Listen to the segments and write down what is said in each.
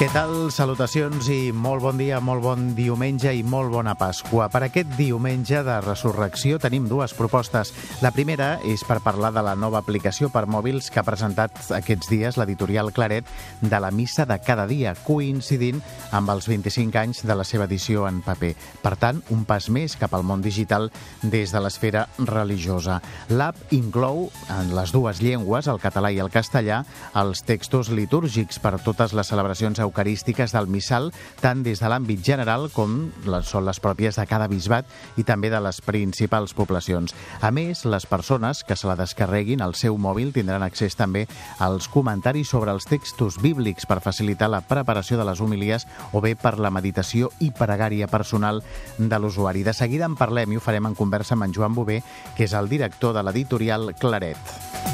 Què tal? Salutacions i molt bon dia, molt bon diumenge i molt bona Pasqua. Per aquest diumenge de resurrecció tenim dues propostes. La primera és per parlar de la nova aplicació per mòbils que ha presentat aquests dies l'editorial Claret de la missa de cada dia, coincidint amb els 25 anys de la seva edició en paper. Per tant, un pas més cap al món digital des de l'esfera religiosa. L'app inclou en les dues llengües, el català i el castellà, els textos litúrgics per totes les celebracions eucarístiques del missal, tant des de l'àmbit general com les, són les pròpies de cada bisbat i també de les principals poblacions. A més, les persones que se la descarreguin al seu mòbil tindran accés també als comentaris sobre els textos bíblics per facilitar la preparació de les homilies o bé per la meditació i pregària personal de l'usuari. De seguida en parlem i ho farem en conversa amb en Joan Bové, que és el director de l'editorial Claret.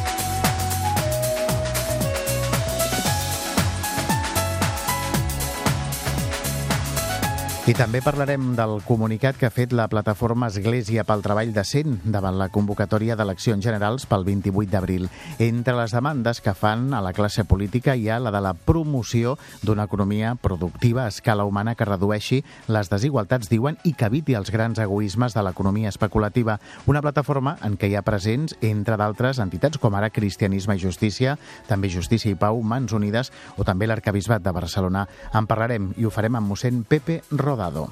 I també parlarem del comunicat que ha fet la plataforma Església pel Treball Decent davant la convocatòria d'eleccions generals pel 28 d'abril. Entre les demandes que fan a la classe política hi ha la de la promoció d'una economia productiva a escala humana que redueixi les desigualtats, diuen, i que eviti els grans egoismes de l'economia especulativa. Una plataforma en què hi ha presents, entre d'altres entitats com ara Cristianisme i Justícia, també Justícia i Pau, Mans Unides o també l'Arcabisbat de Barcelona. En parlarem i ho farem amb mossèn Pepe Rodríguez Rodado.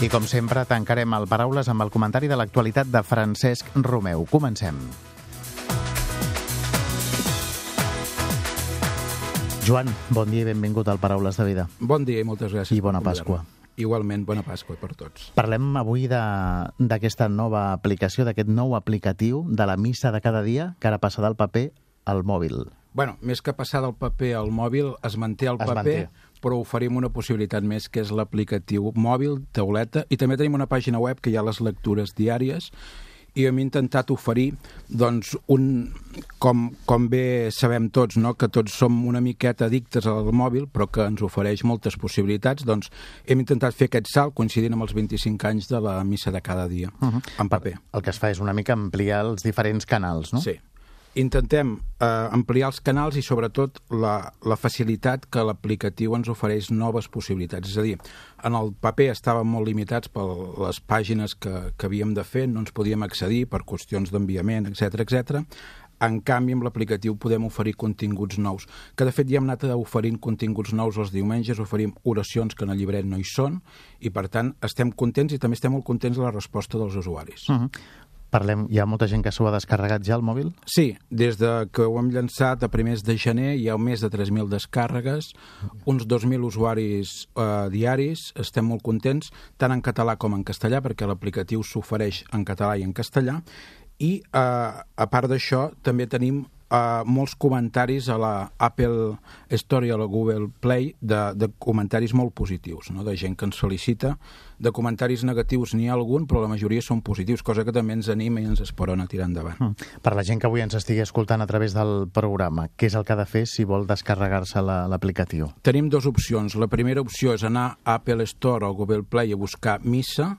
I com sempre, tancarem el Paraules amb el comentari de l'actualitat de Francesc Romeu. Comencem. Joan, bon dia i benvingut al Paraules de Vida. Bon dia i moltes gràcies. I bona Pasqua. Igualment, bona Pasqua per tots. Parlem avui d'aquesta nova aplicació, d'aquest nou aplicatiu de la missa de cada dia, que ara passa del paper al mòbil. Bueno, més que passar del paper al mòbil, es manté el Es paper, manté. però oferim una possibilitat més, que és l'aplicatiu mòbil, tauleta, i també tenim una pàgina web que hi ha les lectures diàries, i hem intentat oferir doncs, un, com, com bé sabem tots, no? que tots som una miqueta addictes al mòbil, però que ens ofereix moltes possibilitats, doncs hem intentat fer aquest salt coincidint amb els 25 anys de la missa de cada dia, uh -huh. en paper. El que es fa és una mica ampliar els diferents canals, no? Sí. Intentem eh, ampliar els canals i, sobretot, la, la facilitat que l'aplicatiu ens ofereix noves possibilitats. És a dir, en el paper estàvem molt limitats per les pàgines que, que havíem de fer, no ens podíem accedir per qüestions d'enviament, etc etc. En canvi, amb l'aplicatiu podem oferir continguts nous, que de fet ja hem anat oferint continguts nous els diumenges, oferim oracions que en el llibret no hi són, i per tant estem contents i també estem molt contents de la resposta dels usuaris. Uh -huh. Parlem, hi ha molta gent que s'ho ha descarregat ja al mòbil? Sí, des de que ho hem llançat a primers de gener hi ha més de 3.000 descàrregues, uns 2.000 usuaris eh, diaris, estem molt contents, tant en català com en castellà, perquè l'aplicatiu s'ofereix en català i en castellà, i eh, a part d'això també tenim uh, molts comentaris a la Apple Store i a la Google Play de, de comentaris molt positius, no? de gent que ens felicita. De comentaris negatius n'hi ha algun, però la majoria són positius, cosa que també ens anima i ens esperona a tirar endavant. Mm. Per la gent que avui ens estigui escoltant a través del programa, què és el que ha de fer si vol descarregar-se l'aplicatiu? La, Tenim dues opcions. La primera opció és anar a Apple Store o Google Play a buscar Missa,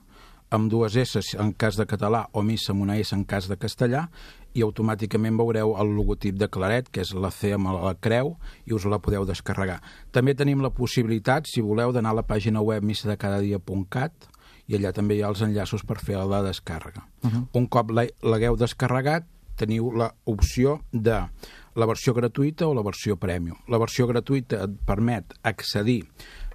amb dues S en cas de català o missa amb una S en cas de castellà i automàticament veureu el logotip de Claret, que és la C amb la creu, i us la podeu descarregar. També tenim la possibilitat, si voleu, d'anar a la pàgina web missadecadadia.cat i allà també hi ha els enllaços per fer la descàrrega. Uh -huh. Un cop l'hagueu descarregat, teniu l'opció de la versió gratuïta o la versió premium. La versió gratuïta et permet accedir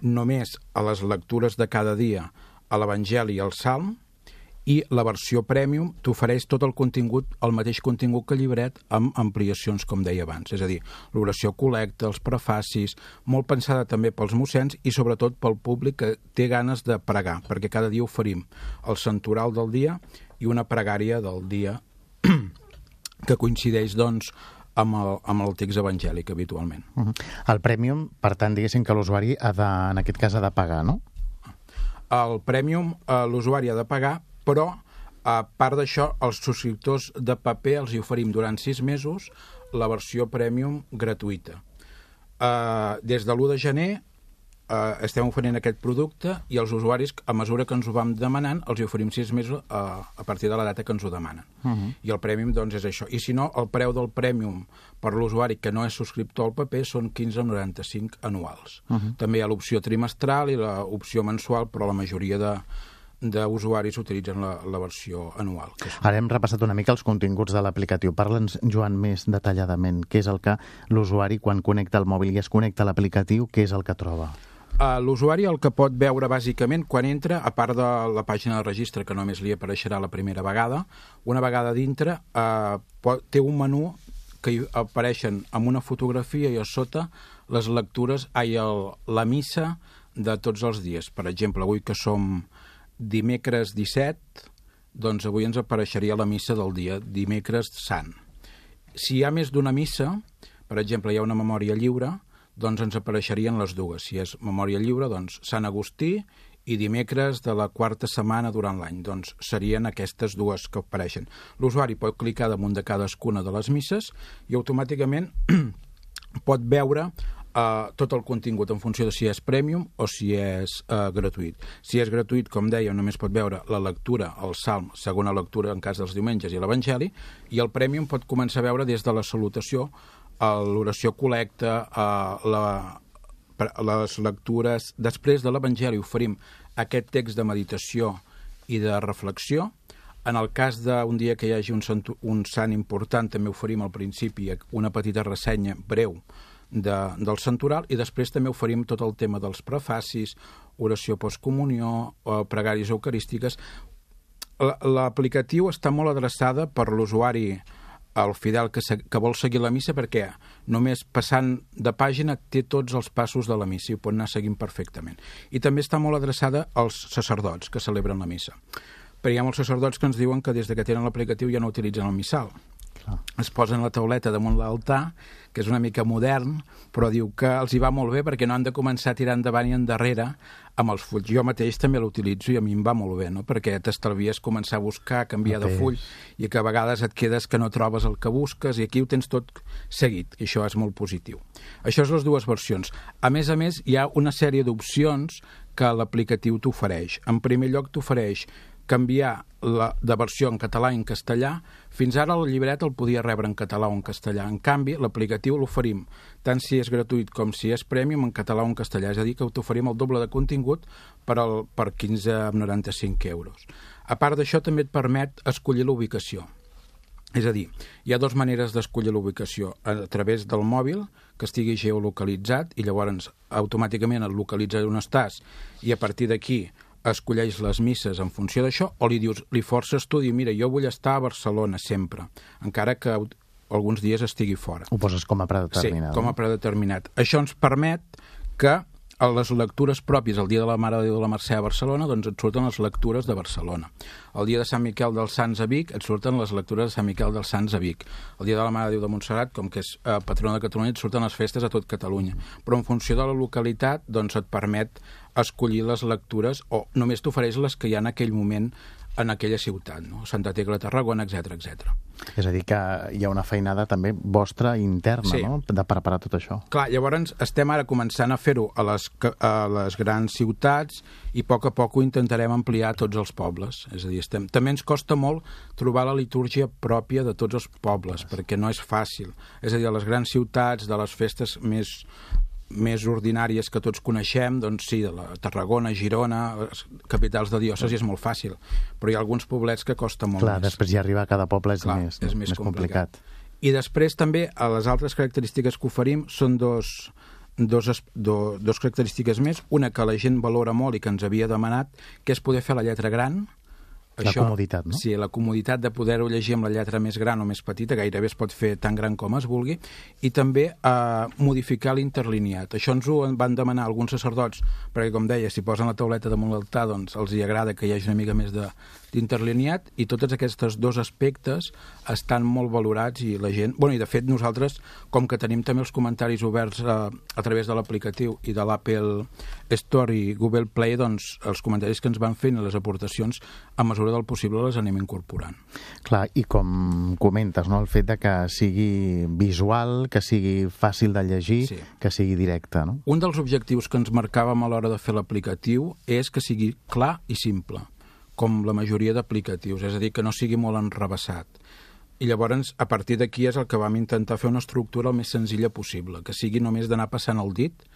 només a les lectures de cada dia a l'Evangeli i al Salm, i la versió Premium t'ofereix tot el contingut, el mateix contingut que llibret, amb ampliacions, com deia abans. És a dir, l'oració col·lecta, els prefacis, molt pensada també pels mossens i sobretot pel públic que té ganes de pregar, perquè cada dia oferim el santoral del dia i una pregària del dia que coincideix, doncs, amb el, amb el text evangèlic habitualment. Uh -huh. El Premium, per tant, diguéssim que l'usuari ha de, en aquest cas ha de pagar, no? El Premium eh, l'usuari ha de pagar, però A part d'això, els subscriptors de paper els hi oferim durant sis mesos la versió premium gratuïta. Uh, des de l'1 de gener uh, estem oferint aquest producte i els usuaris, a mesura que ens ho vam demanant, els hi oferim sis mesos uh, a partir de la data que ens ho demanen. Uh -huh. I el prèmium, doncs, és això. I si no, el preu del prèmium per l'usuari que no és subscriptor al paper són 15,95 anuals. Uh -huh. També hi ha l'opció trimestral i l'opció mensual, però la majoria de, d'usuaris utilitzen la, la versió anual. Que és... Ara hem repassat una mica els continguts de l'aplicatiu. Parla'ns, Joan, més detalladament. Què és el que l'usuari, quan connecta el mòbil i es connecta a l'aplicatiu, què és el que troba? Uh, L'usuari el que pot veure bàsicament quan entra, a part de la pàgina de registre que només li apareixerà la primera vegada, una vegada dintre uh, pot, té un menú que hi apareixen amb una fotografia i a sota les lectures, ai, el, la missa de tots els dies. Per exemple, avui que som dimecres 17, doncs avui ens apareixeria la missa del dia, dimecres sant. Si hi ha més d'una missa, per exemple, hi ha una memòria lliure, doncs ens apareixerien les dues. Si és memòria lliure, doncs Sant Agustí i dimecres de la quarta setmana durant l'any. Doncs serien aquestes dues que apareixen. L'usuari pot clicar damunt de cadascuna de les misses i automàticament pot veure uh, tot el contingut en funció de si és premium o si és uh, gratuït. Si és gratuït, com deia, només pot veure la lectura, el salm, segona lectura en cas dels diumenges i l'Evangeli, i el premium pot començar a veure des de la salutació l'oració col·lecta, eh, la, les lectures... Després de l'Evangeli oferim aquest text de meditació i de reflexió. En el cas d'un dia que hi hagi un sant, un sant important, també oferim al principi una petita ressenya breu de, del santoral i després també oferim tot el tema dels prefacis, oració postcomunió, eh, pregàries eucarístiques. L'aplicatiu està molt adreçada per l'usuari el fidel que, se, que vol seguir la missa perquè només passant de pàgina té tots els passos de la missa i ho pot anar seguint perfectament. I també està molt adreçada als sacerdots que celebren la missa. Però hi ha molts sacerdots que ens diuen que des de que tenen l'aplicatiu ja no utilitzen el missal. Clar. Es posen la tauleta damunt l'altar, que és una mica modern, però diu que els hi va molt bé perquè no han de començar a tirar endavant i endarrere amb els fulls. Jo mateix també l'utilitzo i a mi em va molt bé, no? perquè t'estalvies començar a buscar, canviar de full, i que a vegades et quedes que no trobes el que busques, i aquí ho tens tot seguit, i això és molt positiu. Això és les dues versions. A més a més, hi ha una sèrie d'opcions que l'aplicatiu t'ofereix. En primer lloc, t'ofereix canviar la, de versió en català i en castellà. Fins ara el llibret el podia rebre en català o en castellà. En canvi, l'aplicatiu l'oferim tant si és gratuït com si és prèmium en català o en castellà. És a dir, que t'oferim el doble de contingut per, al, per 15,95 euros. A part d'això, també et permet escollir l'ubicació. És a dir, hi ha dues maneres d'escollir l'ubicació. A través del mòbil, que estigui geolocalitzat, i llavors automàticament et localitza on estàs, i a partir d'aquí escolleix les misses en funció d'això o li dius, li forces tu, diu, mira, jo vull estar a Barcelona sempre, encara que alguns dies estigui fora. Ho poses com a predeterminat. Sí, com a predeterminat. Això ens permet que a les lectures pròpies, el dia de la Mare de Déu de la Mercè a Barcelona, doncs et surten les lectures de Barcelona. El dia de Sant Miquel dels Sants a Vic et surten les lectures de Sant Miquel dels Sants a Vic. El dia de la Mare de Déu de Montserrat, com que és eh, patrona de Catalunya, et surten les festes a tot Catalunya. Però en funció de la localitat, doncs et permet escollir les lectures o només t'ofereix les que hi ha en aquell moment en aquella ciutat, no? Santa Tecla, Tarragona, etc etc. És a dir, que hi ha una feinada també vostra interna, sí. no?, de preparar tot això. Clar, llavors estem ara començant a fer-ho a, les, a les grans ciutats i a poc a poc ho intentarem ampliar a tots els pobles. És a dir, estem... també ens costa molt trobar la litúrgia pròpia de tots els pobles, perquè no és fàcil. És a dir, a les grans ciutats, de les festes més més ordinàries que tots coneixem, doncs sí, de la Tarragona, Girona, capitals de diòcesi és molt fàcil, però hi ha alguns poblets que costa molt Clar, més. després ja arribar a cada poble és, Clar, més, és més, més complicat. complicat. I després també, a les altres característiques que oferim són dos, dos, do, dos característiques més. Una que la gent valora molt i que ens havia demanat, que és poder fer la lletra gran, la Això, comoditat, no? Sí, la comoditat de poder-ho llegir amb la lletra més gran o més petita, gairebé es pot fer tan gran com es vulgui, i també eh, modificar l'interlineat. Això ens ho van demanar alguns sacerdots, perquè, com deia, si posen la tauleta damunt l'altar, doncs els hi agrada que hi hagi una mica més d'interlineat, i tots aquests dos aspectes estan molt valorats i la gent... Bueno, i de fet nosaltres, com que tenim també els comentaris oberts a, eh, a través de l'aplicatiu i de l'Apple Store i Google Play, doncs els comentaris que ens van fent i les aportacions, a mesura mesura del possible les anem incorporant. Clar, i com comentes, no? el fet de que sigui visual, que sigui fàcil de llegir, sí. que sigui directe. No? Un dels objectius que ens marcàvem a l'hora de fer l'aplicatiu és que sigui clar i simple, com la majoria d'aplicatius, és a dir, que no sigui molt enrebaçat. I llavors, a partir d'aquí és el que vam intentar fer una estructura el més senzilla possible, que sigui només d'anar passant el dit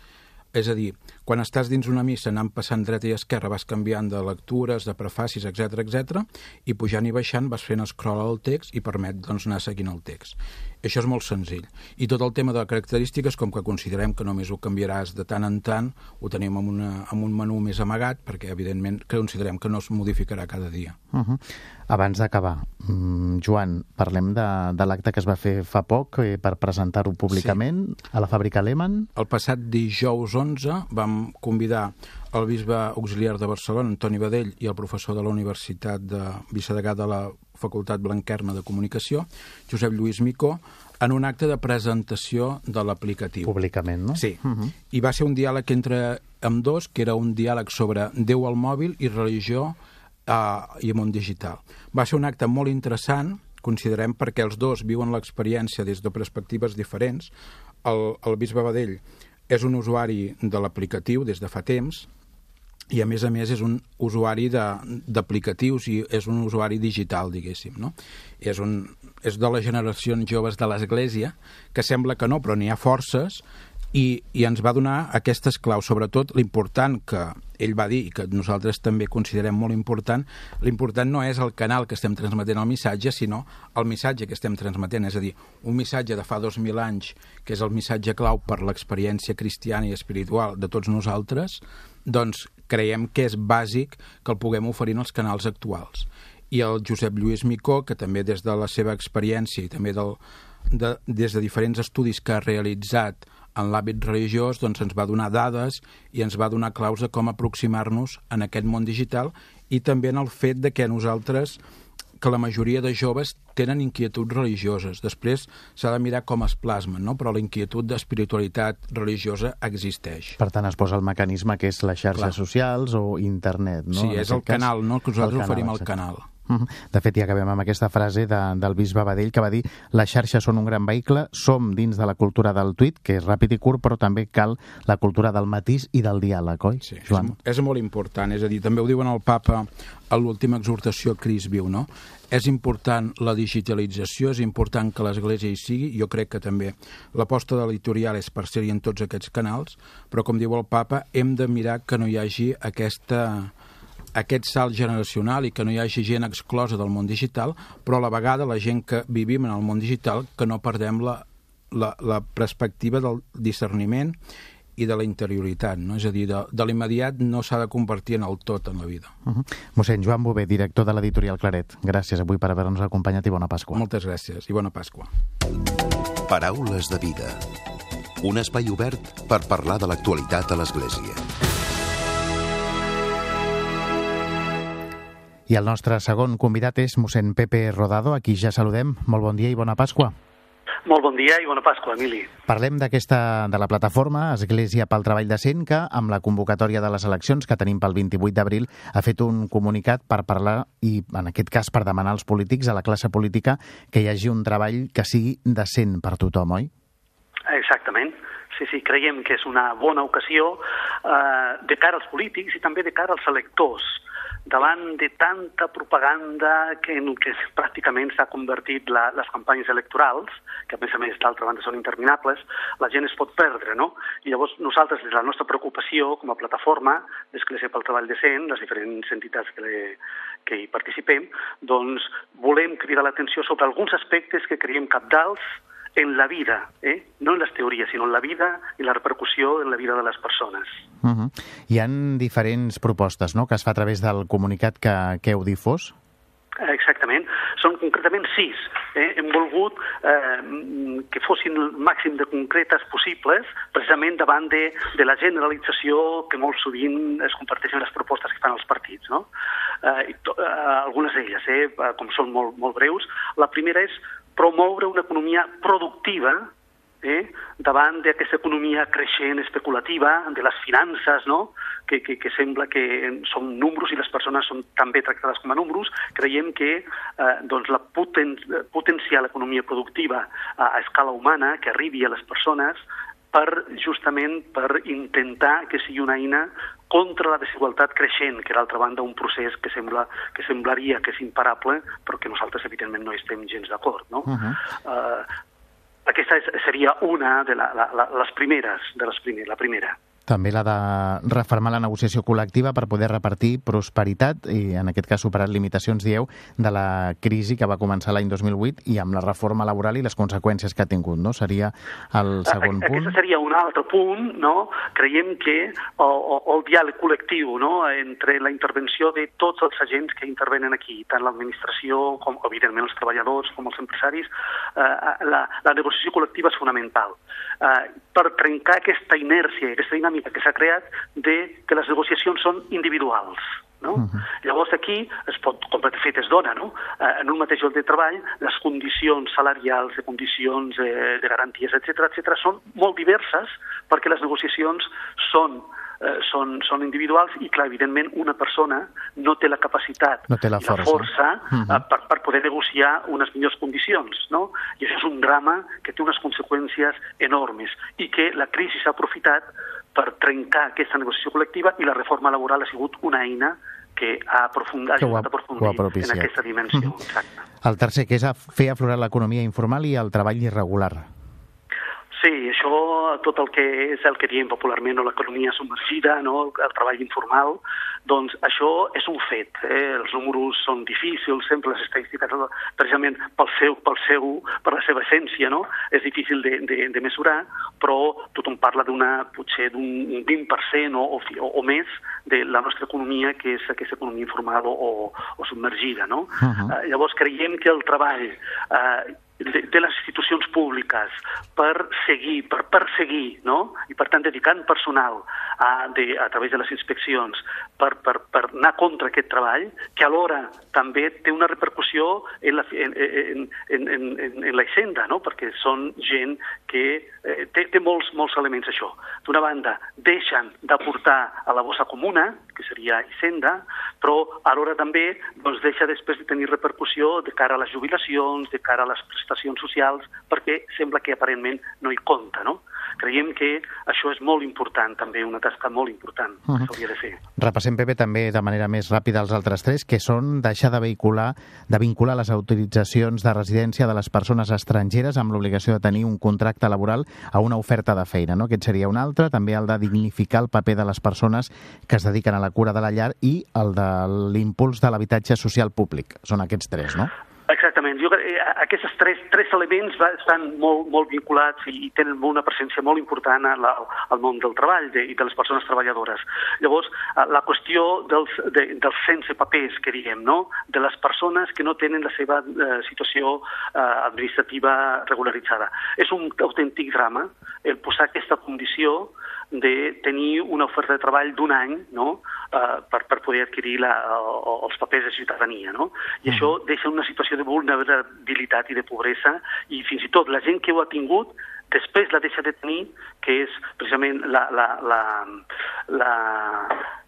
és a dir, quan estàs dins una missa anant passant dreta i esquerra vas canviant de lectures, de prefacis, etc etc i pujant i baixant vas fent scroll al text i permet doncs, anar seguint el text. Això és molt senzill. I tot el tema de característiques, com que considerem que només ho canviaràs de tant en tant, ho tenim amb, una, amb un menú més amagat, perquè evidentment considerem que no es modificarà cada dia. Uh -huh. Abans d'acabar, mm, Joan, parlem de, de l'acte que es va fer fa poc eh, per presentar-ho públicament sí. a la fàbrica Lehmann. El passat dijous 11 vam convidar el bisbe auxiliar de Barcelona, Antoni Badell, i el professor de la Universitat de Vicedegà de la Facultat Blanquerna de Comunicació, Josep Lluís Micó, en un acte de presentació de l'aplicatiu. Públicament, no? Sí. Uh -huh. I va ser un diàleg entre amb dos, que era un diàleg sobre Déu al mòbil i religió uh, i món digital. Va ser un acte molt interessant, considerem, perquè els dos viuen l'experiència des de perspectives diferents. El, el bisbe Badell és un usuari de l'aplicatiu des de fa temps, i a més a més és un usuari d'aplicatius i és un usuari digital, diguéssim, no? És, un, és de les generacions joves de l'Església, que sembla que no, però n'hi ha forces, i, i ens va donar aquestes claus, sobretot l'important que ell va dir i que nosaltres també considerem molt important, l'important no és el canal que estem transmetent el missatge, sinó el missatge que estem transmetent, és a dir, un missatge de fa 2.000 anys, que és el missatge clau per l'experiència cristiana i espiritual de tots nosaltres, doncs creiem que és bàsic que el puguem oferir en els canals actuals. I el Josep Lluís Micó, que també des de la seva experiència i també del, de, des de diferents estudis que ha realitzat en l'àmbit religiós doncs ens va donar dades i ens va donar claus de com aproximar-nos en aquest món digital i també en el fet de que nosaltres que la majoria de joves tenen inquietuds religioses. Després s'ha de mirar com es plasmen, no? però la inquietud d'espiritualitat religiosa existeix. Per tant, es posa el mecanisme que és les xarxes Clar. socials o internet, no? Sí, és el cas, canal, no? que nosaltres oferim el canal. De fet, ja acabem amb aquesta frase de, del bisbe Badell que va dir les xarxes són un gran vehicle, som dins de la cultura del tuit, que és ràpid i curt, però també cal la cultura del matís i del diàleg, oi, sí, Joan? És, és molt important, és a dir, també ho diuen el papa a l'última exhortació Cris viu, no? És important la digitalització, és important que l'Església hi sigui, jo crec que també l'aposta de l'editorial és per ser-hi en tots aquests canals, però com diu el papa, hem de mirar que no hi hagi aquesta aquest salt generacional i que no hi hagi gent exclosa del món digital, però a la vegada la gent que vivim en el món digital que no perdem la, la, la perspectiva del discerniment i de la interioritat, no? és a dir, de, de l'immediat no s'ha de convertir en el tot en la vida. Uh -huh. Mossèn Joan Bové, director de l'editorial Claret, gràcies avui per haver-nos acompanyat i bona Pasqua. Moltes gràcies i bona Pasqua. Paraules de vida. Un espai obert per parlar de l'actualitat a l'Església. I el nostre segon convidat és mossèn Pepe Rodado, a qui ja saludem. Molt bon dia i bona Pasqua. Molt bon dia i bona Pasqua, Emili. Parlem d'aquesta de la plataforma Església pel Treball Decent que, amb la convocatòria de les eleccions que tenim pel 28 d'abril, ha fet un comunicat per parlar i, en aquest cas, per demanar als polítics, a la classe política, que hi hagi un treball que sigui decent per tothom, oi? Exactament. Sí, sí, creiem que és una bona ocasió eh, de cara als polítics i també de cara als electors davant de tanta propaganda que en què pràcticament s'ha convertit la, les campanyes electorals, que a més a més d'altra banda són interminables, la gent es pot perdre, no? I llavors nosaltres, des de la nostra preocupació com a plataforma d'Església pel Treball Decent, les diferents entitats que, le, que hi participem, doncs volem cridar l'atenció sobre alguns aspectes que creiem capdals en la vida, eh? no en les teories, sinó en la vida i la repercussió en la vida de les persones. Uh -huh. Hi han diferents propostes no?, que es fa a través del comunicat que, que heu difós? Exactament. Són concretament sis. Eh? Hem volgut eh, que fossin el màxim de concretes possibles, precisament davant de, de la generalització que molt sovint es comparteixen les propostes que fan els partits. No? Eh, i to, eh, algunes d'elles, eh, com són molt, molt breus. La primera és promoure una economia productiva eh, davant d'aquesta economia creixent especulativa, de les finances, no? que, que, que sembla que són números i les persones són també tractades com a números, creiem que eh, doncs la poten potencial economia productiva a, a escala humana, que arribi a les persones, per justament per intentar que sigui una eina contra la desigualtat creixent, que d'altra banda un procés que, sembla, que semblaria que és imparable, però que nosaltres evidentment no estem gens d'acord. No? Uh -huh. uh, aquesta seria una de la, la, la, les primeres, de les primeres, la primera també la de reformar la negociació col·lectiva per poder repartir prosperitat i, en aquest cas, superar limitacions, dieu, de la crisi que va començar l'any 2008 i amb la reforma laboral i les conseqüències que ha tingut, no? Seria el segon a, punt. Aquest seria un altre punt, no? Creiem que el, el diàleg col·lectiu, no?, entre la intervenció de tots els agents que intervenen aquí, tant l'administració com, evidentment, els treballadors com els empresaris, eh, la, la negociació col·lectiva és fonamental. Eh, per trencar aquesta inèrcia, aquesta dinàmica dinàmica que s'ha creat de que les negociacions són individuals. No? Uh -huh. Llavors aquí es pot, com de fet es dona, no? Eh, en un mateix lloc de treball, les condicions salarials, de condicions eh, de garanties, etc etc són molt diverses perquè les negociacions són eh, són, són individuals i, clar, evidentment, una persona no té la capacitat no té la força, la força uh -huh. eh, per, per poder negociar unes millors condicions, no? I això és un drama que té unes conseqüències enormes i que la crisi s'ha aprofitat per trencar aquesta negociació col·lectiva i la reforma laboral ha sigut una eina que ha, aprofund, ha ajudat a aprofundir en aquesta dimensió. Mm -hmm. Exacte. El tercer, que és fer aflorar l'economia informal i el treball irregular. Sí, això, tot el que és el que diem popularment, no, l'economia submergida, no, el treball informal, doncs això és un fet. Eh? Els números són difícils, sempre les estadístiques, precisament pel seu, pel seu, per la seva essència, no? és difícil de, de, de mesurar, però tothom parla d'una, potser d'un 20% o, o, o més de la nostra economia, que és aquesta economia informal o, o, o submergida. No? Uh -huh. eh, llavors creiem que el treball eh, de, de les institucions públiques per seguir, per perseguir, no? i per tant dedicant personal a, de, a través de les inspeccions per, per, per anar contra aquest treball, que alhora també té una repercussió en la, en, en, en, en, en la hisenda, no? perquè són gent que eh, té, té molts, molts elements això. D'una banda, deixen d'aportar a la bossa comuna, que seria hisenda, però alhora també doncs, deixa després de tenir repercussió de cara a les jubilacions, de cara a les prestacions socials, perquè sembla que aparentment no hi compta, no? Creiem que això és molt important, també, una tasca molt important uh -huh. que s'hauria de fer. Repassem, Pepe, també de manera més ràpida els altres tres, que són deixar de vehicular, de vincular les autoritzacions de residència de les persones estrangeres amb l'obligació de tenir un contracte laboral a una oferta de feina. No? Aquest seria un altre, també el de dignificar el paper de les persones que es dediquen a la cura de la llar i el de l'impuls de l'habitatge social públic. Són aquests tres, no? Exactament. Jo, eh, aquests tres, tres elements estan molt, molt vinculats i, tenen una presència molt important al, al món del treball de, i de les persones treballadores. Llavors, eh, la qüestió dels, de, dels sense papers, que diguem, no? de les persones que no tenen la seva eh, situació eh, administrativa regularitzada. És un autèntic drama el posar aquesta condició de tenir una oferta de treball d'un any no? per, per poder adquirir la, uh, els papers de ciutadania. No? I mm. això deixa una situació de vulnerabilitat i de pobresa i fins i tot la gent que ho ha tingut després la deixa de tenir, que és precisament la, la, la, la,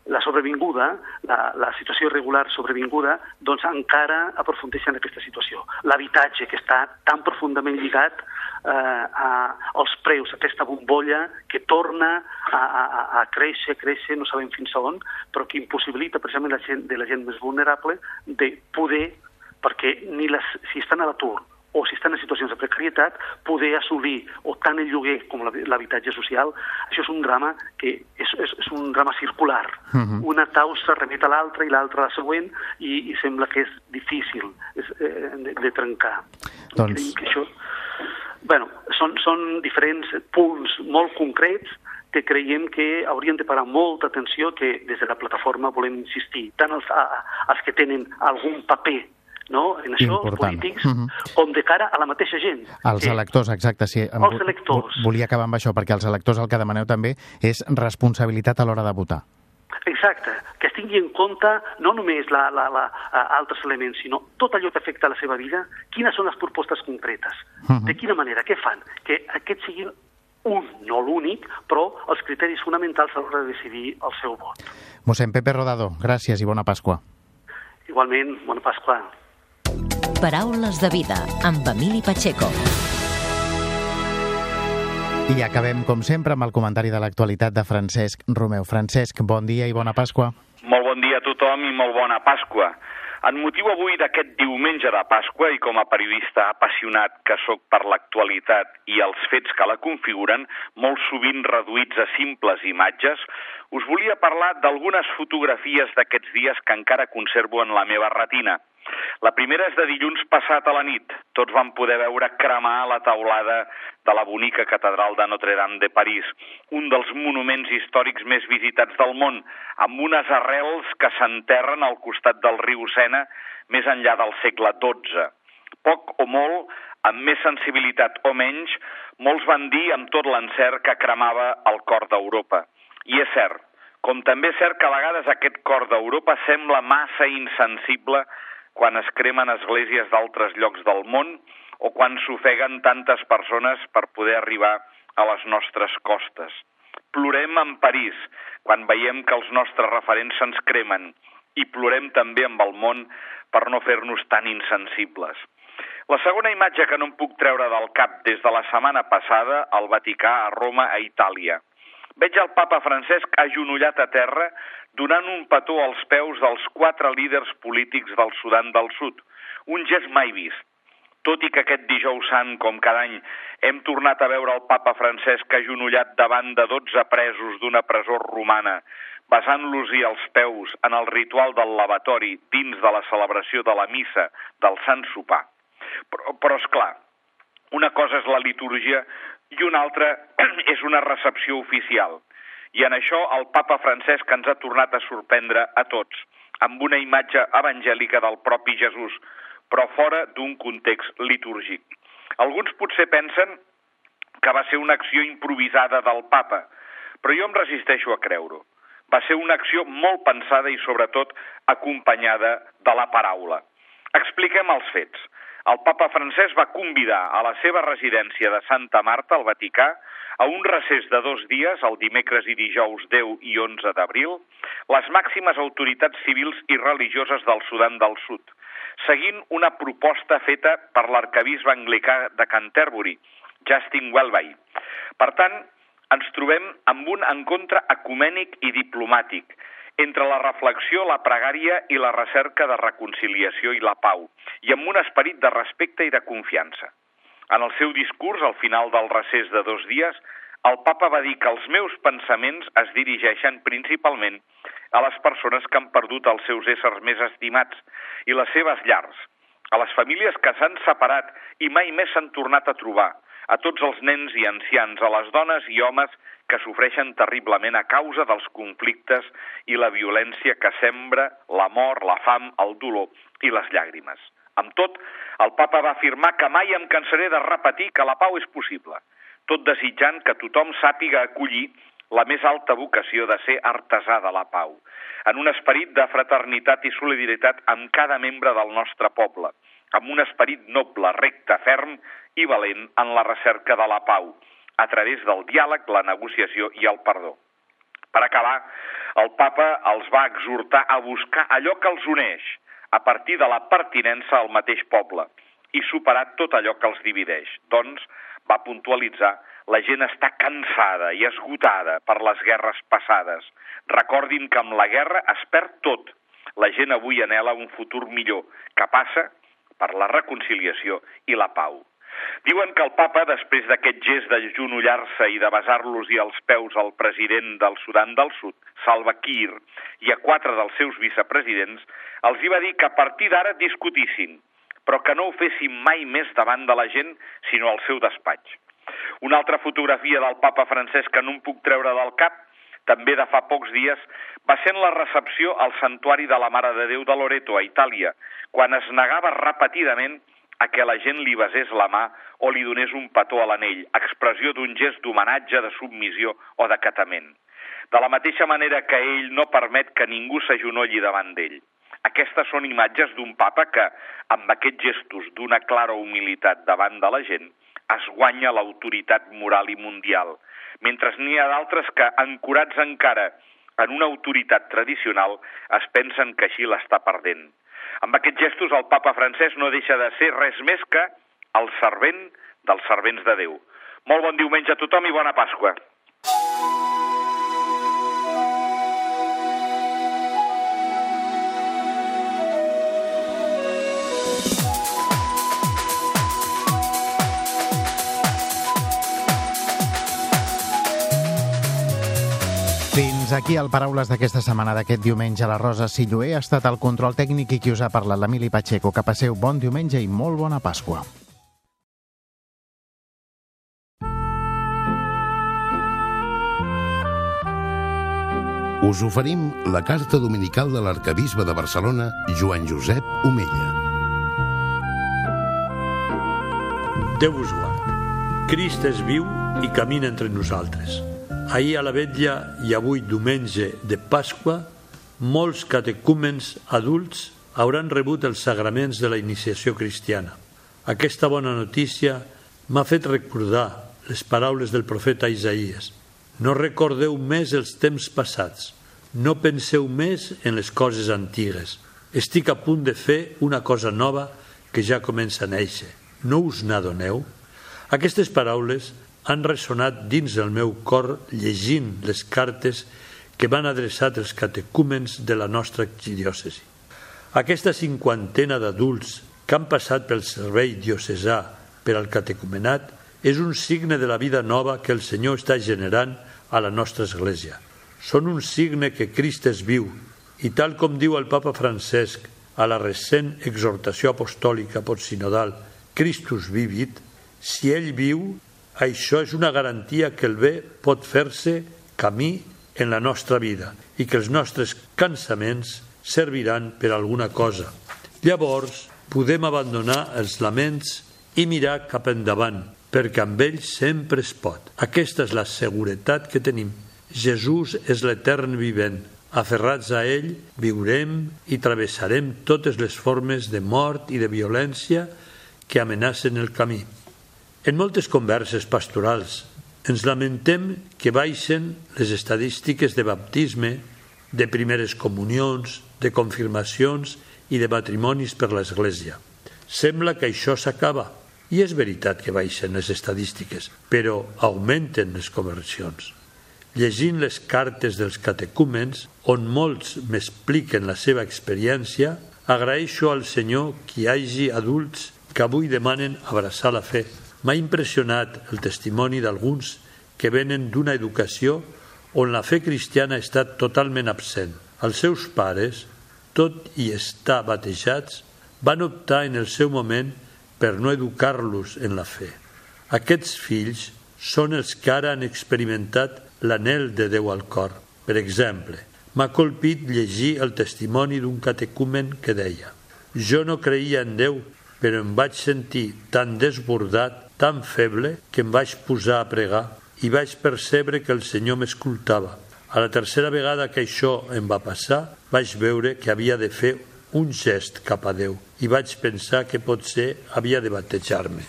la sobrevinguda, la, la situació irregular sobrevinguda, doncs encara aprofundeix en aquesta situació. L'habitatge, que està tan profundament lligat eh, a, als preus, aquesta bombolla que torna a, a, a créixer, créixer, no sabem fins a on, però que impossibilita precisament la gent, de la gent més vulnerable de poder perquè ni les, si estan a l'atur o si estan en situacions de precarietat, poder assolir o tant el lloguer com l'habitatge social, això és un drama que és, és, és un drama circular. Uh mhm. -huh. Una causa remet a l'altra i l'altra a la següent i, i sembla que és difícil és, eh, de, de trencar. Doncs... Que això... bueno, són, són diferents punts molt concrets que creiem que haurien de parar molta atenció que des de la plataforma volem insistir, tant els, a, als que tenen algun paper no? en això, Important. els polítics, uh -huh. com de cara a la mateixa gent. Els que... electors, exacte. Sí. Els electors. Volia acabar amb això, perquè els electors el que demaneu també és responsabilitat a l'hora de votar. Exacte, que es tingui en compte no només la, la, la, altres elements, sinó tot allò que afecta la seva vida, quines són les propostes concretes, uh -huh. de quina manera, què fan, que aquests siguin un, no l'únic, però els criteris fonamentals a l'hora de decidir el seu vot. Mossèn Pepe Rodado, gràcies i bona Pasqua. Igualment, bona Pasqua. Paraules de vida amb Emili Pacheco. I acabem, com sempre, amb el comentari de l'actualitat de Francesc Romeu. Francesc, bon dia i bona Pasqua. Molt bon dia a tothom i molt bona Pasqua. En motiu avui d'aquest diumenge de Pasqua i com a periodista apassionat que sóc per l'actualitat i els fets que la configuren, molt sovint reduïts a simples imatges, us volia parlar d'algunes fotografies d'aquests dies que encara conservo en la meva retina – la primera és de dilluns passat a la nit. Tots vam poder veure cremar la taulada de la bonica catedral de Notre-Dame de París, un dels monuments històrics més visitats del món, amb unes arrels que s'enterren al costat del riu Sena més enllà del segle XII. Poc o molt, amb més sensibilitat o menys, molts van dir amb tot l'encert que cremava el cor d'Europa. I és cert, com també és cert que a vegades aquest cor d'Europa sembla massa insensible quan es cremen esglésies d'altres llocs del món o quan s'ofeguen tantes persones per poder arribar a les nostres costes. Plorem en París quan veiem que els nostres referents se'ns cremen i plorem també amb el món per no fer-nos tan insensibles. La segona imatge que no em puc treure del cap des de la setmana passada al Vaticà, a Roma, a Itàlia. Veig el papa Francesc agenollat a terra donant un petó als peus dels quatre líders polítics del Sudan del Sud, un gest mai vist. Tot i que aquest dijous sant, com cada any, hem tornat a veure el papa Francesc agenollat davant de 12 presos d'una presó romana, basant-los-hi els peus en el ritual del lavatori dins de la celebració de la missa del Sant Sopar. Però, però és clar, una cosa és la liturgia i una altra és una recepció oficial. I en això el papa Francesc ens ha tornat a sorprendre a tots, amb una imatge evangèlica del propi Jesús, però fora d'un context litúrgic. Alguns potser pensen que va ser una acció improvisada del papa, però jo em resisteixo a creure-ho. Va ser una acció molt pensada i, sobretot, acompanyada de la paraula. Expliquem els fets el papa francès va convidar a la seva residència de Santa Marta, al Vaticà, a un recés de dos dies, el dimecres i dijous 10 i 11 d'abril, les màximes autoritats civils i religioses del Sudan del Sud, seguint una proposta feta per l'arcabisbe anglicà de Canterbury, Justin Welby. Per tant, ens trobem amb un encontre ecumènic i diplomàtic, entre la reflexió, la pregària i la recerca de reconciliació i la pau, i amb un esperit de respecte i de confiança. En el seu discurs, al final del recés de dos dies, el papa va dir que els meus pensaments es dirigeixen principalment a les persones que han perdut els seus éssers més estimats i les seves llars, a les famílies que s'han separat i mai més s'han tornat a trobar, a tots els nens i ancians, a les dones i homes que sofreixen terriblement a causa dels conflictes i la violència que sembra la mort, la fam, el dolor i les llàgrimes. Amb tot, el papa va afirmar que mai em cansaré de repetir que la pau és possible, tot desitjant que tothom sàpiga acollir la més alta vocació de ser artesà de la pau, en un esperit de fraternitat i solidaritat amb cada membre del nostre poble, amb un esperit noble, recte, ferm i valent en la recerca de la pau, a través del diàleg, la negociació i el perdó. Per acabar, el papa els va exhortar a buscar allò que els uneix, a partir de la pertinença al mateix poble, i superar tot allò que els divideix. Doncs, va puntualitzar, la gent està cansada i esgotada per les guerres passades. Recordin que amb la guerra es perd tot. La gent avui anela un futur millor, que passa per la reconciliació i la pau. Diuen que el papa, després d'aquest gest de genollar-se i de besar-los i els peus al president del Sudan del Sud, Salva Kiir, i a quatre dels seus vicepresidents, els hi va dir que a partir d'ara discutissin, però que no ho fessin mai més davant de la gent, sinó al seu despatx. Una altra fotografia del papa francès que no em puc treure del cap, també de fa pocs dies, va ser en la recepció al santuari de la Mare de Déu de Loreto, a Itàlia, quan es negava repetidament a que la gent li besés la mà o li donés un petó a l'anell, expressió d'un gest d'homenatge, de submissió o d'acatament. de la mateixa manera que ell no permet que ningú s'agenolli davant d'ell. Aquestes són imatges d'un papa que, amb aquests gestos d'una clara humilitat davant de la gent, es guanya l'autoritat moral i mundial, mentre n'hi ha d'altres que, ancorats encara en una autoritat tradicional, es pensen que així l'està perdent. Amb aquests gestos el papa francès no deixa de ser res més que el servent dels servents de Déu. Molt bon diumenge a tothom i bona Pasqua. Fins aquí el Paraules d'aquesta setmana d'aquest diumenge. La Rosa Silloé ha estat el control tècnic i qui us ha parlat, l'Emili Pacheco. Que passeu bon diumenge i molt bona Pasqua. Us oferim la carta dominical de l'arcabisbe de Barcelona, Joan Josep Omella. Déu us guard. Crist és viu i camina entre nosaltres. Ahir a la vetlla i avui diumenge de Pasqua, molts catecúmens adults hauran rebut els sagraments de la iniciació cristiana. Aquesta bona notícia m'ha fet recordar les paraules del profeta Isaías. No recordeu més els temps passats, no penseu més en les coses antigues. Estic a punt de fer una cosa nova que ja comença a néixer. No us n'adoneu? Aquestes paraules han ressonat dins el meu cor llegint les cartes que van adreçat els catecúmens de la nostra arxidiòcesi. Aquesta cinquantena d'adults que han passat pel servei diocesà per al catecumenat és un signe de la vida nova que el Senyor està generant a la nostra Església. Són un signe que Crist és viu i tal com diu el papa Francesc a la recent exhortació apostòlica postsinodal Christus vivit, si ell viu, això és una garantia que el bé pot fer-se camí en la nostra vida i que els nostres cansaments serviran per alguna cosa. Llavors, podem abandonar els laments i mirar cap endavant, perquè amb ell sempre es pot. Aquesta és la seguretat que tenim. Jesús és l'etern vivent. Aferrats a ell, viurem i travessarem totes les formes de mort i de violència que amenacen el camí. En moltes converses pastorals ens lamentem que baixen les estadístiques de baptisme, de primeres comunions, de confirmacions i de matrimonis per l'Església. Sembla que això s'acaba, i és veritat que baixen les estadístiques, però augmenten les conversions. Llegint les cartes dels catecúmens, on molts m'expliquen la seva experiència, agraeixo al Senyor que hi hagi adults que avui demanen abraçar la fe. M'ha impressionat el testimoni d'alguns que venen d'una educació on la fe cristiana ha estat totalment absent. Els seus pares, tot i estar batejats, van optar en el seu moment per no educar-los en la fe. Aquests fills són els que ara han experimentat l'anel de Déu al cor. Per exemple, m'ha colpit llegir el testimoni d'un catecumen que deia «Jo no creia en Déu, però em vaig sentir tan desbordat, tan feble, que em vaig posar a pregar i vaig percebre que el Senyor m'escoltava. A la tercera vegada que això em va passar, vaig veure que havia de fer un gest cap a Déu i vaig pensar que potser havia de batejar-me.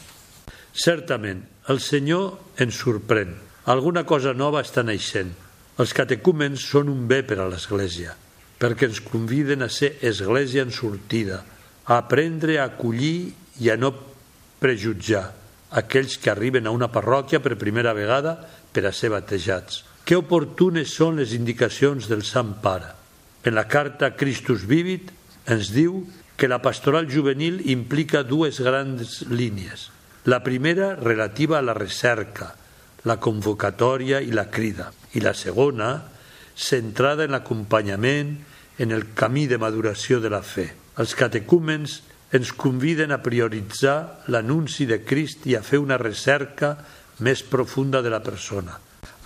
Certament, el Senyor ens sorprèn. Alguna cosa nova està naixent. Els catecúmens són un bé per a l'Església, perquè ens conviden a ser Església en sortida, a aprendre a acollir i a no prejutjar aquells que arriben a una parròquia per primera vegada per a ser batejats. Que oportunes són les indicacions del Sant Pare. En la carta Christus Vivit ens diu que la pastoral juvenil implica dues grans línies. La primera relativa a la recerca, la convocatòria i la crida, i la segona centrada en l'acompanyament en el camí de maduració de la fe. Els catecúmens ens conviden a prioritzar l'anunci de Crist i a fer una recerca més profunda de la persona.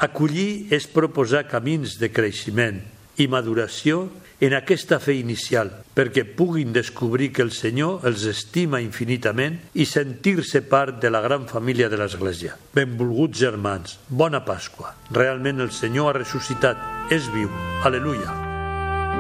Acollir és proposar camins de creixement i maduració en aquesta fe inicial, perquè puguin descobrir que el Senyor els estima infinitament i sentir-se part de la gran família de l'Església. Benvolguts germans, bona Pasqua. Realment el Senyor ha ressuscitat, és viu. Aleluia.